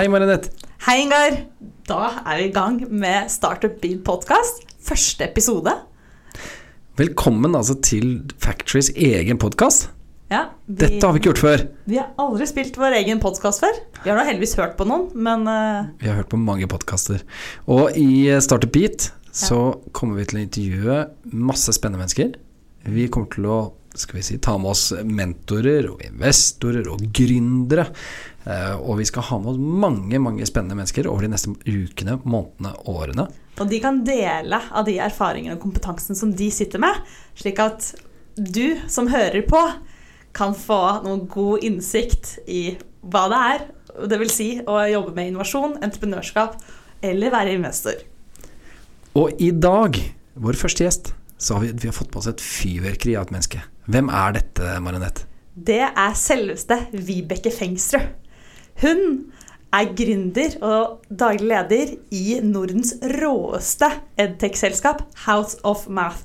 Hei, Marinette. Hei, Ingar. Da er vi i gang med Startup Beat podcast. Første episode. Velkommen altså til Factories egen podkast. Ja, vi, Dette har vi ikke gjort før. vi har aldri spilt vår egen podkast før. Vi har da heldigvis hørt på noen, men uh... Vi har hørt på mange podkaster. Og i Startup Beat så kommer vi til å intervjue masse spennende mennesker. Vi kommer til å skal vi si, ta med oss mentorer og investorer og gründere. Eh, Og vi skal ha med oss mange mange spennende mennesker over de neste ukene, månedene årene. Og de kan dele av de erfaringene og kompetansen som de sitter med, slik at du som hører på, kan få noe god innsikt i hva det er, det vil si å jobbe med innovasjon, entreprenørskap eller være investor. Og i dag, vår første gjest, så har vi, vi har fått på oss et fyrverkeri av et menneske. Hvem er dette, Marinette? Det er selveste Vibeke Fengsrud. Hun er gründer og daglig leder i Nordens råeste edtech-selskap, House of Math,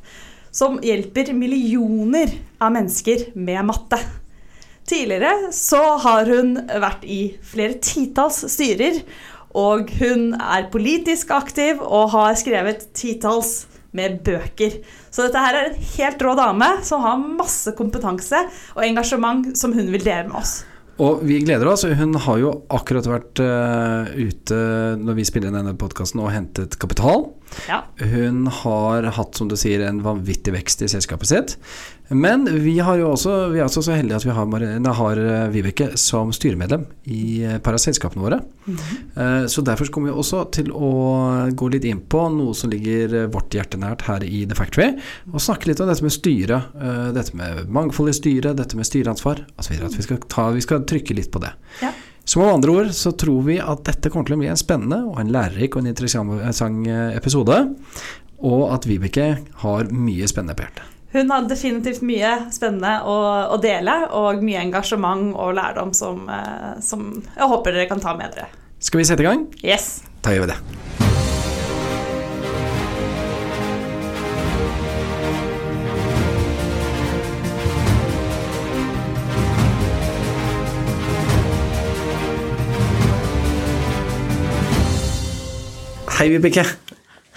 som hjelper millioner av mennesker med matte. Tidligere så har hun vært i flere titalls styrer, og hun er politisk aktiv og har skrevet titalls med bøker. Så dette her er en helt rå dame som har masse kompetanse og engasjement som hun vil dele med oss. Og vi gleder oss. Hun har jo akkurat vært uh, ute når vi spiller inn denne podkasten og hentet kapital. Ja. Hun har hatt, som du sier, en vanvittig vekst i selskapet sitt. Men vi har jo også, vi er også så heldige at vi har, Marine, har eh, Vibeke som styremedlem i et par av selskapene våre. Eh, Så derfor kommer vi også til å gå litt inn på noe som ligger eh, vårt hjerte nært her i The Factory, og snakke litt om dette med styre, eh, dette med mangfold i styret, dette med styreansvar. At vi skal, ta, vi skal trykke litt på det. Ja. Så med andre ord så tror vi at dette kommer til å bli en spennende og en lærerik og en interessant eh, episode, og at Vibeke har mye spennende på hjertet. Hun har definitivt mye spennende å, å dele, og mye engasjement og lærdom som, eh, som jeg håper dere kan ta med dere. Skal vi sette i gang? Yes! Da gjør vi det. Hei, Vibeke.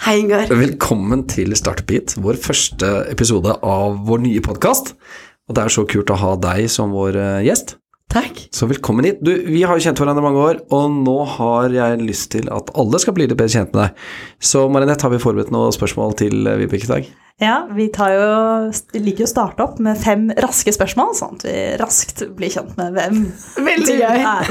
Hei, Ingar. Velkommen til Startbeat, vår første episode av vår nye podkast. Og det er så kult å ha deg som vår eh, gjest. Takk. Så velkommen hit. Du, vi har jo kjent hverandre mange år, og nå har jeg lyst til at alle skal bli litt bedre kjent med deg. Så Marinette, har vi forberedt noen spørsmål til eh, Vibeke i dag? Ja, vi tar jo, liker jo å starte opp med fem raske spørsmål, sånn at vi raskt blir kjent med hvem Veldig du gøy. er.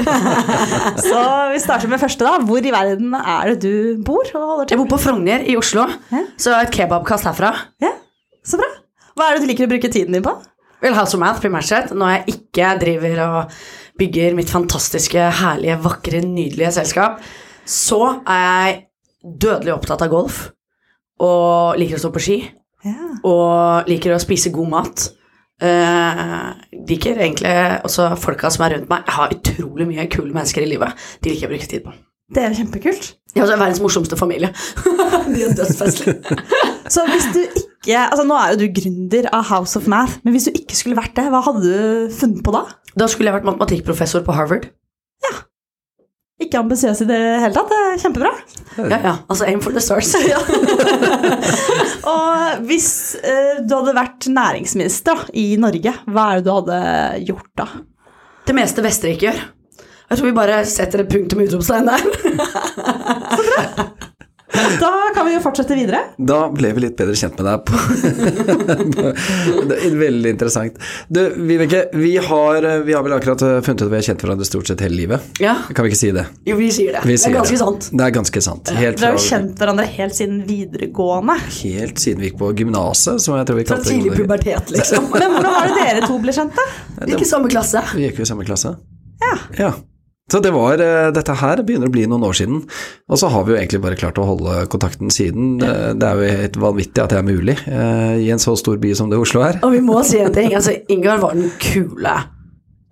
Så vi starter med første, da. Hvor i verden er det du bor Jeg bor på Frogner i Oslo, Ja. så et kebabkast herfra. Ja, så bra. Hva er det du liker å bruke tiden din på? Vel, House of Math primært sett, når jeg ikke driver og bygger mitt fantastiske, herlige, vakre, nydelige selskap, så er jeg dødelig opptatt av golf, og liker å stå på ski, Ja. og liker å spise god mat. Uh, liker egentlig også folka som er rundt meg. Jeg har utrolig mye kule mennesker i livet. De liker jeg å bruke tid på. Det er kjempekult. Jeg har verdens morsomste familie. De er dødsfestlige. Så hvis du ikke Altså Nå er jo du gründer av House of Math, men hvis du ikke skulle vært det, hva hadde du funnet på da? Da skulle jeg vært matematikkprofessor på Harvard. Ikke ambisiøs i det hele tatt. Det er kjempebra. Ja, ja, altså aim for the stars. Og hvis eh, du hadde vært næringsminister da, i Norge, hva er det du hadde gjort da? Det meste Vestre ikke gjør. Jeg tror vi bare setter et punktum utropstegn der. Da kan vi jo fortsette videre. Da ble vi litt bedre kjent med deg. På det er veldig interessant. Du, Vibeke, vi har, vi har vel akkurat funnet ut at vi har kjent hverandre stort sett hele livet. Ja, Kan vi ikke si det? jo, vi sier det. Vi det er ganske det. sant. Det er ganske sant. Helt, Dere har jo kjent hverandre helt siden videregående. helt siden vi gikk på gymnaset, som jeg tror vi Fra kalte tidlig pubertet, liksom. Men hvordan var det dere to ble kjent, da? Ikke samme klasse. Vi gikk jo i samme klasse. Ja. Ja. Så det var, eh, dette her begynner å bli noen år siden, og så har vi jo egentlig bare klart å holde kontakten siden. Det, det er jo helt vanvittig at det er mulig eh, i en så stor by som det Oslo er. Og vi må si en ting. Altså, Ingar var den kule,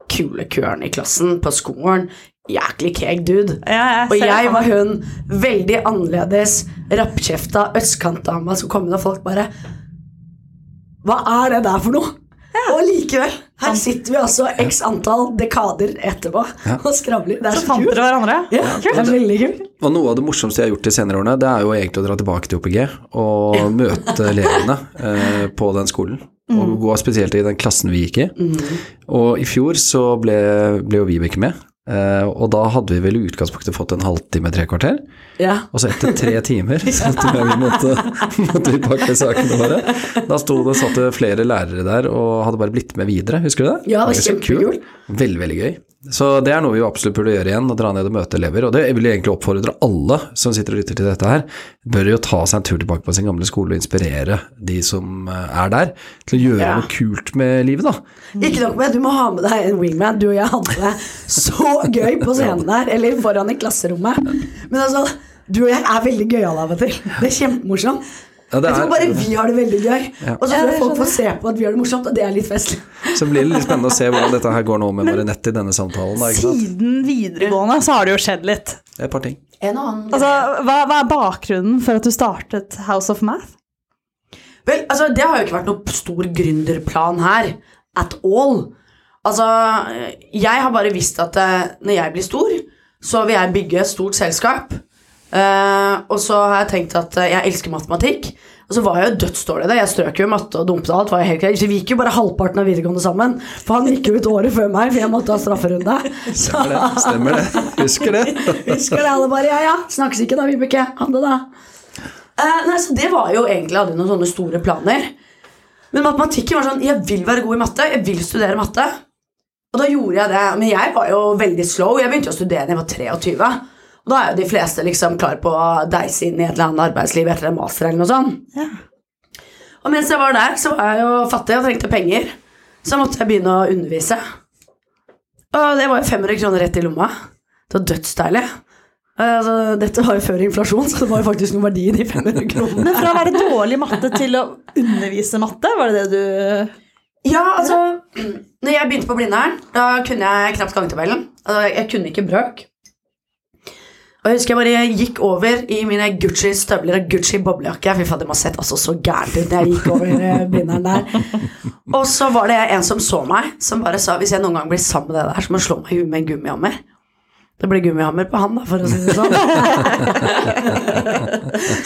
kule køren i klassen på skolen. Jæklig keeg dude. Ja, jeg Og jeg var hun veldig annerledes, rappkjefta østkantdama som kom inn, og folk bare Hva er det der for noe? Og likevel, her sitter vi altså x antall dekader etterpå og skravler. Det er Så så fant dere hverandre? Ja, det er veldig kult. Og noe av det morsomste jeg har gjort de senere årene, det er jo egentlig å dra tilbake til OPG og møte elevene eh, på den skolen. Og gå spesielt i den klassen vi gikk i. Og i fjor så ble, ble jo Vibeke med. Eh, og da hadde vi vel i utgangspunktet fått en halvtime, tre kvarter. Ja. Og så etter tre timer så vi måtte, måtte vi pakke sakene våre. Da sto det, satt det flere lærere der og hadde bare blitt med videre, husker du det? Ja, det var kjempekult. Veldig, veldig gøy. Så det er noe vi absolutt burde gjøre igjen, å dra ned og møte elever. Og det vil jeg egentlig oppfordre alle som sitter og lytter til dette her, bør jo ta seg en tur tilbake på sin gamle skole og inspirere de som eh, er der, til å gjøre Ja. noe kult med livet, da. Ikke nok med, du må ha med deg en wingman. Du og jeg hadde det så gøy på scenen der, eller foran i klasserommet. Men altså, du og jeg er veldig gøyale av og til. Det er kjempemorsomt. Ja, det Jeg tror bare vi har det veldig gøy. Ja. Og så tror jeg folk får se på at vi har det morsomt, og det er litt festlig. Så blir det litt spennende å se hvordan dette her går nå med Marinette i denne samtalen. Da, ikke sant? Siden videregående så har det jo skjedd litt. Er et par ting. En og annen Altså, hva, hva er bakgrunnen for at du startet House of Math? Vel, altså, det har jo ikke vært noe stor gründerplan her. At all. Altså, jeg har bare visst at eh, når jeg blir stor, så vil jeg bygge et stort selskap. Eh, og så har jeg tenkt at eh, jeg elsker matematikk. Og så var jeg jo dødsdårlig i det. Jeg strøk jo i matte og dumpet alt. Var jeg helt. Så vi gikk jo bare halvparten av videregående sammen. For han gikk jo ut året før meg, for jeg måtte ha strafferunde. Så Stemmer det. Stemmer det. Husker det. Husker det alle bare Ja, ja, snakkes ikke da, Vibeke. Ha det, da. Uh, nei, så Det var jo egentlig Hadde noen sånne store planer. Men matematikken var sånn Jeg vil være god i matte. Jeg vil studere matte. Og da gjorde jeg det. Men jeg var jo veldig slow. Jeg begynte å studere da jeg var 23. Og da er jo de fleste liksom klar på å deise inn i et eller annet arbeidsliv etter en master eller noe sånt. Ja. Og mens jeg var der, så var jeg jo fattig og trengte penger. Så måtte jeg begynne å undervise. Og det var jo 500 kroner rett i lomma. Det var dødsdeilig. Altså, dette var jo før inflasjon, så det var jo faktisk noen verdi i de 500 kronene. Men fra å være dårlig matte til å undervise matte, var det det du Ja, altså Når jeg begynte på Blindern, da kunne jeg knapt gangetabellen. Altså, jeg kunne ikke brøk. Og jeg husker jeg bare gikk over i mine Gucci-støvler og Gucci-boblejakke. Fy faen, det må ha sett altså så gærent ut når jeg gikk over binderen der. Og så var det en som så meg, som bare sa hvis jeg noen gang blir sammen med det der, så må du slå meg i huet med en gummihammer. Det ble gummihammer på han, da, for å si det sånn.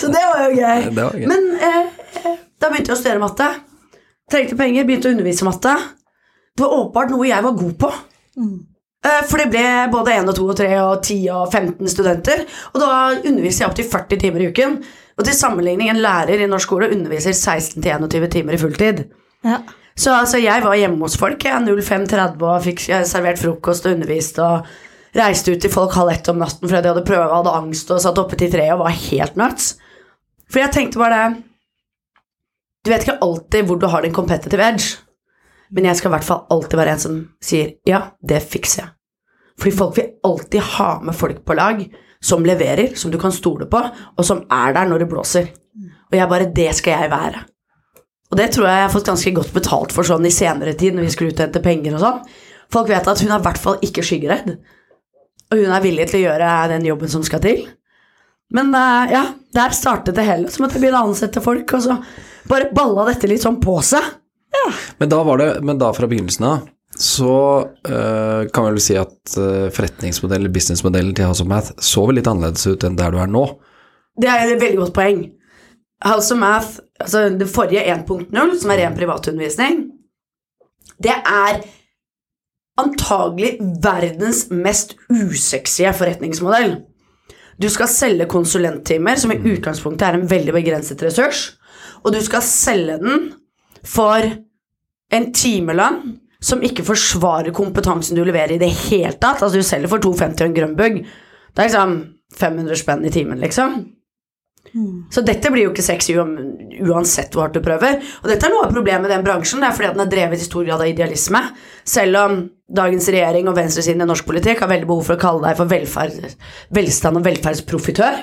så det var jo gøy. Var gøy. Men eh, da begynte jeg å studere matte. Trengte penger, begynte å undervise matte. Det var åpenbart noe jeg var god på. Eh, For det ble både 1 og 2 og 3 og 10 og 15 studenter. Og da underviser jeg opptil 40 timer i uken. Og til sammenligning, en lærer i norsk skole underviser 16-21 timer i fulltid. Ja. Så altså, jeg var hjemme hos folk, jeg, 05.30 og fikk eh, servert frokost og undervist og reiste ut til folk halv ett om natten fordi de hadde prøve og hadde angst og satt oppe til tre og var helt nuts. For jeg tenkte bare det Du vet ikke alltid hvor du har din competitive edge, men jeg skal i hvert fall alltid være en som sier ja, det fikser jeg. Fordi folk vil alltid ha med folk på lag som leverer, som du kan stole på, og som er der når det blåser. Og jeg bare Det skal jeg være. Og det tror jeg jeg har fått ganske godt betalt for sånn i senere tid, når vi skulle ut og hente penger og sånn. Folk vet at hun er i hvert fall ikke skyggeredd. Og hun er villig til å gjøre den jobben som skal til. Men eh, ja, der startet det hele. Så måtte jeg begynne å ansette folk, og så bare balla dette litt sånn på seg. Men da var det, men da fra begynnelsen av så eh, kan vi vel si at uh, forretningsmodellen, businessmodellen til House of Math så vel litt annerledes ut enn der du er nå. Det er et veldig godt poeng. House of Math, altså det forrige 1.0, som er ren privatundervisning, det er antagelig verdens mest usexy forretningsmodell. Du skal selge konsulenttimer, som i utgangspunktet er en veldig begrenset ressurs, og du skal selge den for en timelønn som ikke forsvarer kompetansen du leverer i det hele tatt. Altså, du selger for 250 og en grønnbugg. Det er liksom 500 spenn i timen, liksom. Så dette blir jo ikke sexy uansett hvor hardt du prøver. Og dette er noe av problemet med den bransjen. Det er fordi at den er drevet i stor grad av idealisme. Selv om dagens regjering og venstresiden i norsk politikk har veldig behov for å kalle deg for velferd, velstand- og velferdsprofitør,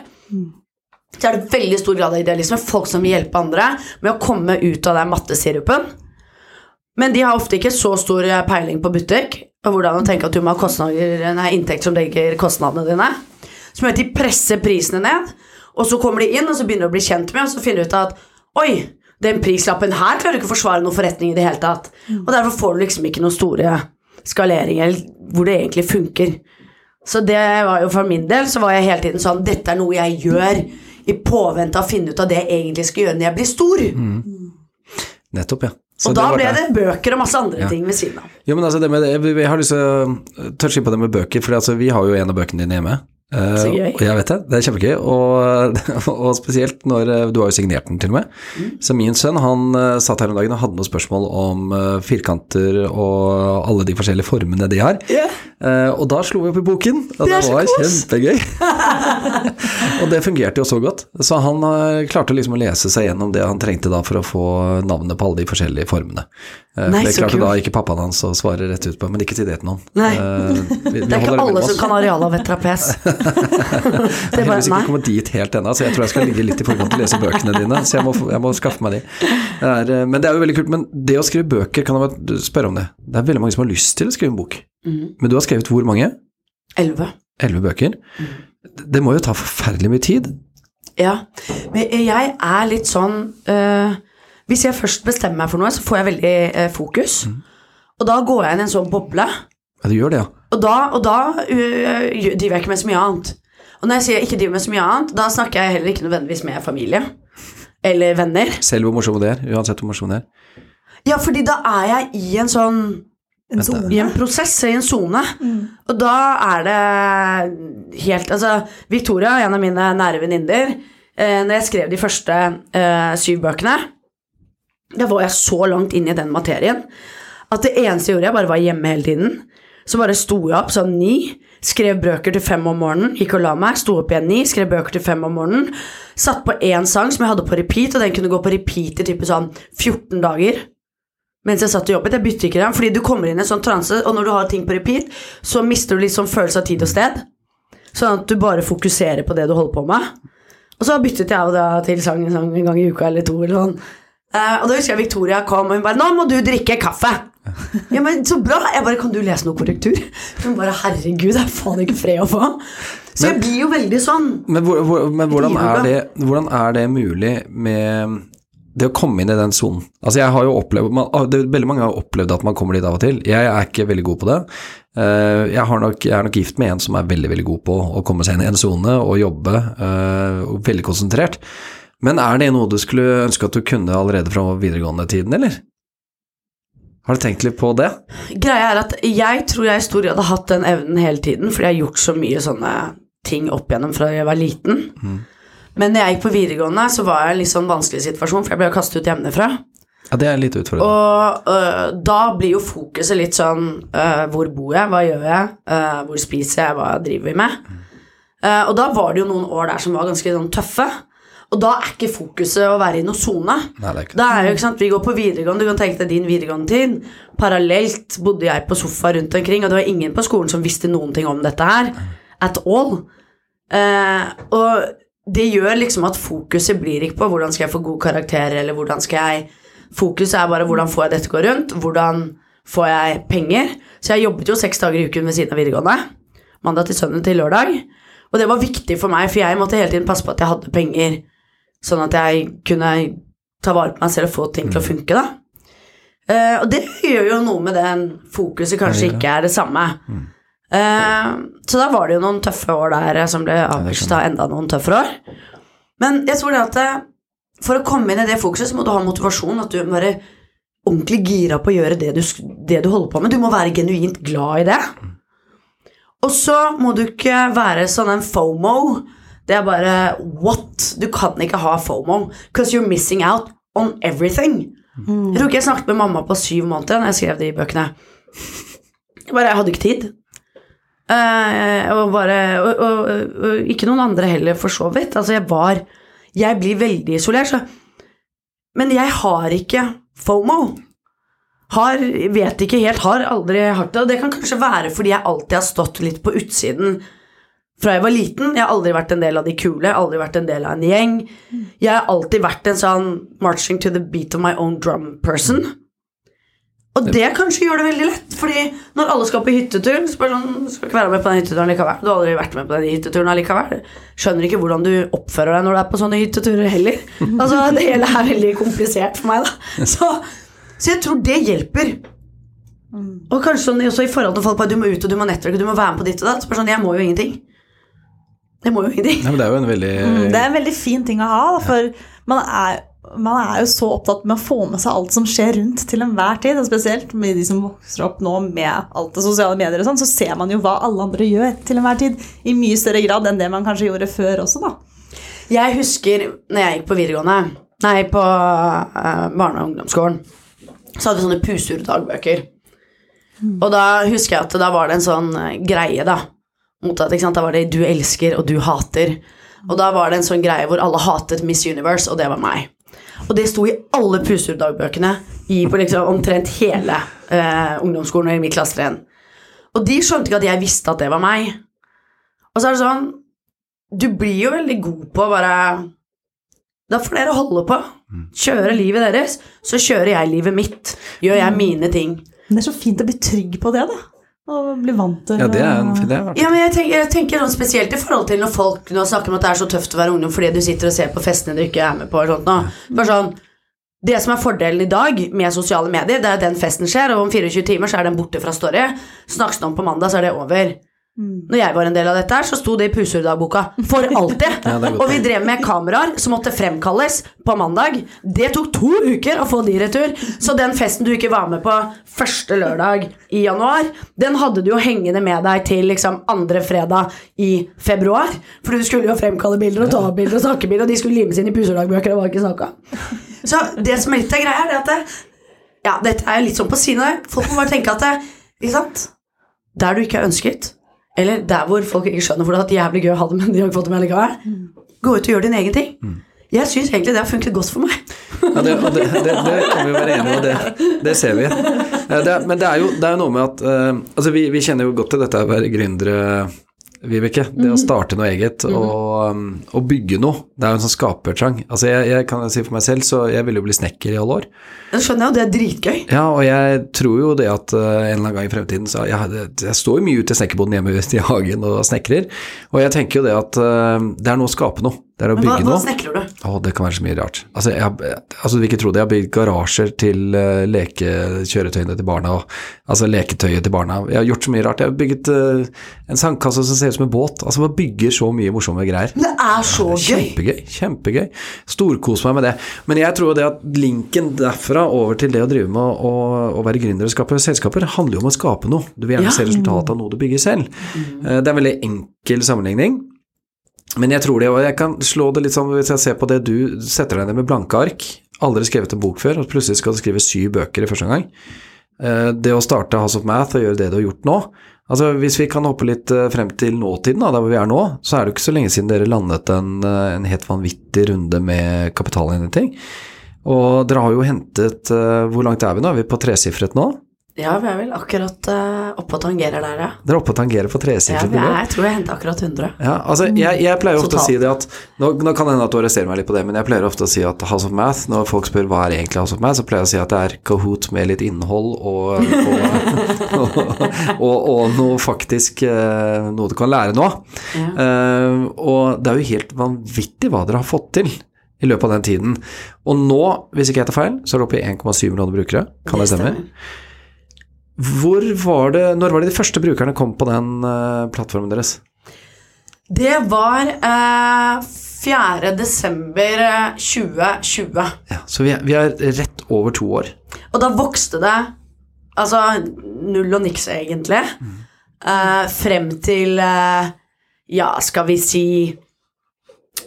så er det veldig stor grad av idealisme. Folk som vil hjelpe andre med å komme ut av den mattesirupen. Men de har ofte ikke så stor eh, peiling på butikk og hvordan å tenke at du må ha nei, inntekt som legger kostnadene dine. Som gjør at de presser prisene ned, og så kommer de inn og så begynner de å bli kjent med, og så finner de ut at oi, den prislappen her klarer du ikke å forsvare noen forretning i det hele tatt. Og derfor får du liksom ikke noen store skaleringer hvor det egentlig funker. Så det var jo for min del så var jeg hele tiden sånn Dette er noe jeg gjør i påvente av å finne ut av det jeg egentlig skal gjøre når jeg blir stor. Nettopp, ja. Så og da det ble det bøker og masse andre Ja. ting ved siden av. Jo, men altså, det med, jeg, jeg har lyst til å touche inn på det med bøker, for altså, vi har jo en av bøkene dine hjemme. Uh, Så gøy. jeg vet det, det er kjempegøy, og, og spesielt når eh, du har jo signert den til og med. Mm. Så min sønn han eh, satt her om dagen og hadde noen spørsmål om firkanter og alle de forskjellige formene de har. Eh, og da slo vi opp i boken, og Det det, var kos. kjempegøy. og det fungerte jo så godt. Så han eh, klarte liksom å lese seg gjennom det han trengte da for å få navnet på alle de forskjellige formene. Eh, Nei, det klarte da ikke pappaen hans å svare rett ut på, men ikke si det til noen. Nei. Eh, vi, vi Det er ikke alle som kan arealet av et trapes. Det er bare, heldigvis nei. ikke kommet dit helt ennå, så jeg tror jeg skal ligge litt i forkant til å lese bøkene dine. Så jeg må, jeg må skaffe meg de. Det er, eh, men det er jo veldig kult. Men det å skrive bøker, kan jeg spørre om det? Det er veldig mange som har lyst til å skrive en bok. Mhm. Men du har skrevet hvor mange? Elleve. Elleve bøker. Det må jo ta forferdelig mye tid. Ja. Men jeg er litt sånn øh, Hvis jeg først bestemmer meg for noe, så får jeg veldig øh, fokus. Og da går jeg inn i en sånn boble. Ja, du gjør det, ja. Og da, og da øh, driver jeg ikke med så mye annet. Og når jeg sier jeg ikke driver med så mye annet, da snakker jeg heller ikke nødvendigvis med familie. Eller venner. Selv hvor morsom det er, uansett hvor morsom det er. Ja, fordi da er jeg i en sånn En zone. I en prosess, i en sone. Og da er det helt Altså, Victoria, en av mine nære venninner, eh, når jeg skrev de første eh, syv bøkene, da var jeg så langt inn i den materien at det eneste jeg gjorde, jeg bare var hjemme hele tiden. Så bare sto jeg opp sånn ni, skrev bøker til fem om morgenen, gikk og la meg, sto opp igjen ni, skrev bøker til fem om morgenen, satt på én sang som jeg hadde på repeat, og den kunne gå på repeat i type sånn 14 dager mens jeg satt og jobbet. Jeg bytter ikke den, fordi du kommer inn i en sånn transe, og når du har ting på repeat, så mister du litt sånn følelse av tid og sted. Sånn at du bare fokuserer på det du holder på med. Og så byttet jeg av da til sang en, sang en gang i uka eller to. eller sånn. Uh, og da husker jeg Victoria kom, og hun bare 'Nå må du drikke kaffe'. Ja, men Så bra! Jeg bare 'Kan du lese noe korrektur?' Hun bare 'Herregud, det er faen ikke fred å få'. Så jeg blir jo veldig sånn. Men, hvor, hvor, men hvordan, er det, hvordan er det mulig med det å komme inn i den sonen? Altså jeg har jo opplevd, man, ah, det, Veldig mange har opplevd at man kommer dit av og til. Jeg er ikke veldig god på det. Eh, jeg, har nok, jeg er nok gift med en som er veldig veldig god på å komme seg inn i en sone og jobbe, eh, og veldig konsentrert. Men er det noe du skulle ønske at du kunne allerede fra videregående-tiden, eller? Har du tenkt litt på det? Greia er at jeg tror jeg i stor grad har hatt den evnen hele tiden, fordi jeg har gjort så mye sånne ting opp igjennom fra jeg var liten. Men når jeg gikk på videregående, så var jeg i en litt sånn vanskelig situasjon, for jeg ble jo kastet ut hjemmefra. Ja, Det er litt utfordrende. Og øh, da blir jo fokuset litt sånn øh, Hvor bor jeg? Hva gjør jeg? Øh, hvor spiser jeg? Hva driver vi med? Uh, og da var det jo noen år der som var ganske sånn tøffe. Og da er ikke fokuset å være i noen sone. Da er jo ikke sant, Vi går på videregående, du kan tenke deg din videregående tid. Parallelt bodde jeg på sofa rundt omkring, og det var ingen på skolen som visste noen ting om dette her. At all. Uh, og det gjør liksom at fokuset blir ikke på hvordan skal jeg få god karakter, eller hvordan skal jeg Fokuset er bare hvordan får jeg dette gå rundt, hvordan får jeg penger. Så jeg jobbet jo seks dager i uken ved siden av videregående. Mandag til søndag til lørdag. Og det var viktig for meg, for jeg måtte hele tiden passe på at jeg hadde penger, sånn at jeg kunne ta vare på meg selv og få ting til å funke, da. Uh, og det gjør jo noe med den fokuset kanskje ikke er det samme. Eh, så da var det jo noen tøffe år der eh, som ble avlyst av enda noen tøffere år. Men jeg tror det at eh, for å komme inn i det fokuset, så må du ha motivasjon. At du må være ordentlig gira på å gjøre det du, det du holder på med. Du må være genuint glad i det. Og så må du ikke være sånn en FOMO. Det er bare what? Du kan ikke ha FOMO. Because you're missing out on everything. Jeg tror ikke jeg snakket med mamma på syv måneder da jeg skrev de bøkene. Jeg bare, jeg hadde ikke tid. Eh, og bare og, og, og, ikke noen andre heller, for så vidt. Altså, jeg var Jeg blir veldig isolert, så Men jeg har ikke FOMO. Har, vet ikke helt, har aldri hatt det. Og det kan kanskje være fordi jeg alltid har stått litt på utsiden fra jeg var liten. Jeg har aldri vært en del av de kule, aldri vært en del av en gjeng. Jeg har alltid vært en sånn marching to the beat of my own drum person. Og det kanskje gjør det veldig lett, fordi når alle skal på hyttetur så bare sånn, skal ikke være med på den hytteturen likevel. Du har aldri vært med på den hytteturen allikevel. Skjønner ikke hvordan du oppfører deg når du er på sånne hytteturer heller. Altså, Det hele er veldig komplisert for meg, da. Så, så jeg tror det hjelper. Og kanskje sånn også i forhold til folk på du må ut og du må nettverke, du må være med på ditt og datt. Så bare sånn, jeg må jo ingenting. Jeg må jo ingenting. Nei, men det er jo en veldig Mm, Det er en veldig fin ting å ha, da, for man er, man er jo så opptatt med å få med seg alt som skjer rundt til enhver tid. Og spesielt med de som vokser opp nå med alt det sosiale medier, og sånn, så ser man jo hva alle andre gjør til enhver tid. I mye større grad enn det man kanskje gjorde før også, da. Jeg husker når jeg gikk på videregående, nei, på uh, barne- og ungdomsskolen, så hadde vi sånne pusur-dagbøker. Og da husker jeg at da var det en sånn eh, greie, da. Mot at, Da var det 'du elsker' og 'du hater'. Og da var det en sånn greie hvor alle hatet Miss Universe, og det var meg. Og det sto i alle pusur-dagbøkene på liksom omtrent hele eh, ungdomsskolen og i mitt klassetrinn. Og de skjønte ikke at jeg visste at det var meg. Og så er det sånn Du blir jo veldig god på å bare Da får dere holde på. Kjøre livet deres, så kjører jeg livet mitt. Gjør jeg mine ting. Men det er så fint å bli trygg på det, da. Og bli vant til Ja, det er en det Ja, men jeg tenker, jeg tenker noe spesielt i forhold til når folk nå snakker om at det er så tøft å være ungdom fordi du sitter og ser på festene du ikke er med på. og sånt nå. Bare sånn, det som er fordelen i dag med sosiale medier, det er at den festen skjer, og om 24 timer så er den borte fra story. Snakkes det om på mandag, så er det over. Når jeg var en del av dette, her, så sto det i Pusurdagboka for alltid. Ja, og vi drev med kameraer som måtte fremkalles på mandag. Det tok to uker å få de retur. Så den festen du ikke var med på første lørdag i januar, den hadde du jo hengende med deg til liksom andre fredag i februar. For du skulle jo fremkalle bilder og ta opp bilder og snakke bilder, og de skulle limes inn i pusurdagbøker. Det var ikke snakk om. Så det som er litt av greia, er at det, Ja, dette er litt sånn på siden av. Folk må bare tenke at det, Ikke sant? Der du ikke er ønsket, eller der hvor folk ikke skjønner for det har vært jævlig gøy å ha det, men de har ikke fått det med likevel, gå ut og gjør din egen ting. Jeg syns egentlig det har funket godt for meg. Ja, det, det, det, det kan vi være enige om, det, det ser vi. Det, er- men det er jo det er noe med at uh, Altså, vi, vi kjenner jo godt til dette å være gründere, Vibeke. Det å starte noe eget og, -hmm. og bygge noe. Det er jo en sånn skapertrang. Altså, jeg, jeg kan si for meg selv, så jeg ville jo bli snekker i alle år. Det skjønner jeg jo, det er dritgøy. Ja, og jeg tror jo det at eh, en eller annen gang i fremtiden så jeg, jeg står jo mye ute i snekkerboden hjemme i hagen og snekrer, og jeg tenker jo det at eh, det er noe å skape noe. Det er å Men hva, bygge hva noe. snekrer du? Å, det kan være så mye rart. Altså, jeg, altså du vil ikke tro det. Jeg har bygd garasjer til uh, lekekjøretøyene til barna, og, altså leketøyet til barna. Jeg har gjort så mye rart. Jeg har bygget uh, en sandkasse som ser ut som en båt. Altså, man bygger så mye morsomme greier. Men det er så gøy. Kjempegøy. Kjempegøy. Storkos meg med det. Men jeg tror det at linken derfra over til det å drive med å, å være gründer og skape selskaper, handler jo om å skape noe. Du vil gjerne Ja. se resultatet av noe du bygger selv. Eh, Det er en veldig enkel sammenligning. Men jeg tror det, og jeg kan slå det litt sånn hvis jeg ser på det du setter deg ned med blanke ark, aldri skrevet en bok før, og plutselig skal du skrive syv bøker i første gang. Eh, Det å starte House of Math og gjøre det du har gjort nå Altså Hvis vi kan hoppe litt eh, frem til nåtiden, da, der hvor vi er nå, så er det jo ikke så lenge siden dere landet en, eh, en helt vanvittig runde med kapitalinnhenting. Og dere har jo hentet Hvor langt er vi nå? Er vi på tresifret nå? Ja, vi er vel akkurat uh, oppe og tangerer der, ja. Dere er oppe og tangerer på tresifret beløp? Ja, jeg tror jeg henta akkurat 100. Ja, altså jeg, jeg pleier ofte å si det at nå, nå kan det hende at du arresterer meg litt på det, men jeg pleier ofte å si at House of Math, når folk spør hva er egentlig House of Math, så pleier jeg å si at det er Kahoot med litt innhold og, og, og, og, noe faktisk eh, noe du kan lære nå. Ja. Uh, og det er jo helt vanvittig hva dere har fått til i løpet av den tiden. Og nå, hvis ikke jeg tar feil, så er det oppe i 1,7 millioner brukere. Kan det stemme? Hvor var det, når var det de første brukerne kom på den eh, plattformen deres? Det var eh, 4. desember eh, 2020. Ja, så vi er, vi er rett over to år. Og da vokste det altså null og niks, egentlig. Eh, frem til eh, ja, skal vi si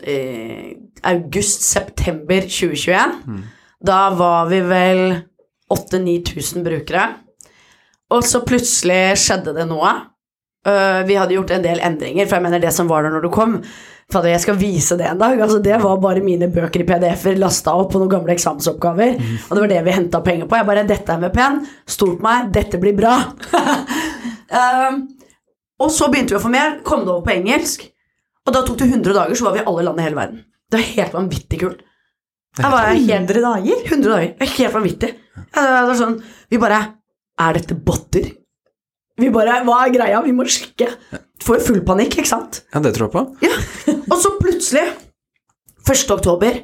eh, august-september 2021. Da var vi vel 8000-9000 brukere. Og så plutselig skjedde det noe. Uh, vi hadde gjort en del endringer, for jeg mener det som var der når du kom Fader, jeg skal vise det en dag. Altså, det var bare mine bøker i PDF-er lasta opp på noen gamle eksamensoppgaver. Og det var det vi henta penger på. Jeg bare 'Dette er med penn. Stol på meg. Dette blir bra'. uh, og så begynte vi å få mer. Kom det over på engelsk. Og da tok det 100 dager, så var vi i alle land i hele verden. Det var helt vanvittig kult. Det var helt 100 dager? 100 dager. Er helt vanvittig. Var sånn, vi bare Er dette botter? Vi bare Hva er greia? Vi må sjekke. Får jo full panikk, ikke sant? Ja, det tror jeg på. Ja. Og så plutselig, 1. oktober,